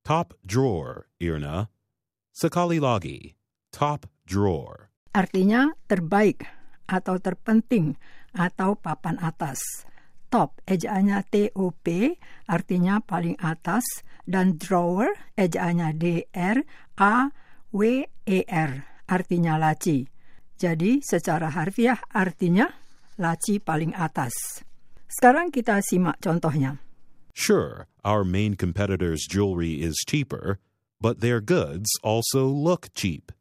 Top drawer, Irna. Sekali lagi, top drawer. Artinya terbaik atau terpenting atau papan atas. Top ejaannya T-O-P artinya paling atas dan drawer ejaannya D-R-A-W-E-R artinya laci. Jadi secara harfiah artinya laci paling atas. Sekarang kita simak contohnya. Sure, our main competitor's jewelry is cheaper, but their goods also look cheap.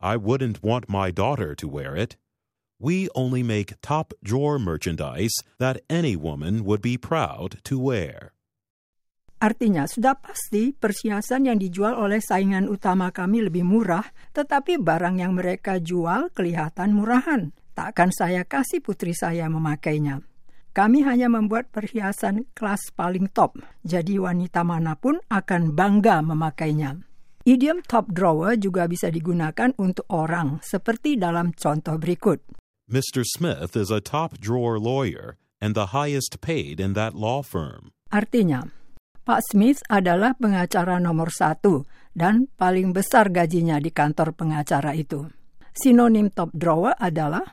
I wouldn't want my daughter to wear it. We only make top drawer merchandise that any woman would be proud to wear. Artinya, sudah pasti perhiasan yang dijual oleh saingan utama kami lebih murah, tetapi barang yang mereka jual kelihatan murahan. Takkan saya kasih putri saya memakainya. Kami hanya membuat perhiasan kelas paling top, jadi wanita mana pun akan bangga memakainya. Idiom top drawer juga bisa digunakan untuk orang, seperti dalam contoh berikut. Mr. Smith is a top drawer lawyer and the highest paid in that law firm. Artinya, Pak Smith adalah pengacara nomor satu dan paling besar gajinya di kantor pengacara itu. Sinonim top drawer adalah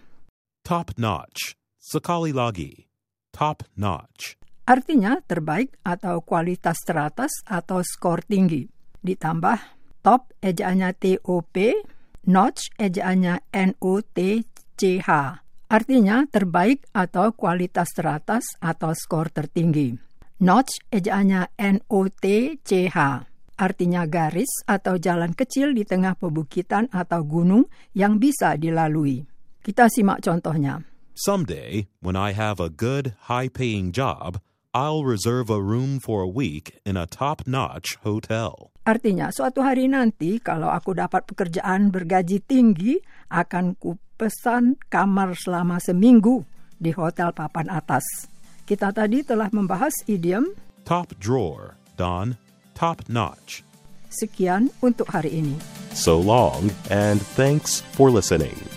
Top notch. Sekali lagi, top notch. artinya terbaik atau kualitas teratas atau skor tinggi. Ditambah top ejaannya TOP, notch ejaannya N-O-T-C-H. Artinya terbaik atau kualitas teratas atau skor tertinggi. Notch ejaannya N-O-T-C-H. Artinya garis atau jalan kecil di tengah pebukitan atau gunung yang bisa dilalui. Kita simak contohnya. Someday, when I have a good, high paying job, I'll reserve a room for a week in a top notch hotel. Artinya, suatu hari nanti kalau aku dapat pekerjaan bergaji tinggi, akan kupesan kamar selama seminggu di hotel papan atas. Kita tadi telah membahas idiom. Top drawer, Don. Top notch. Sekian untuk hari ini. So long, and thanks for listening.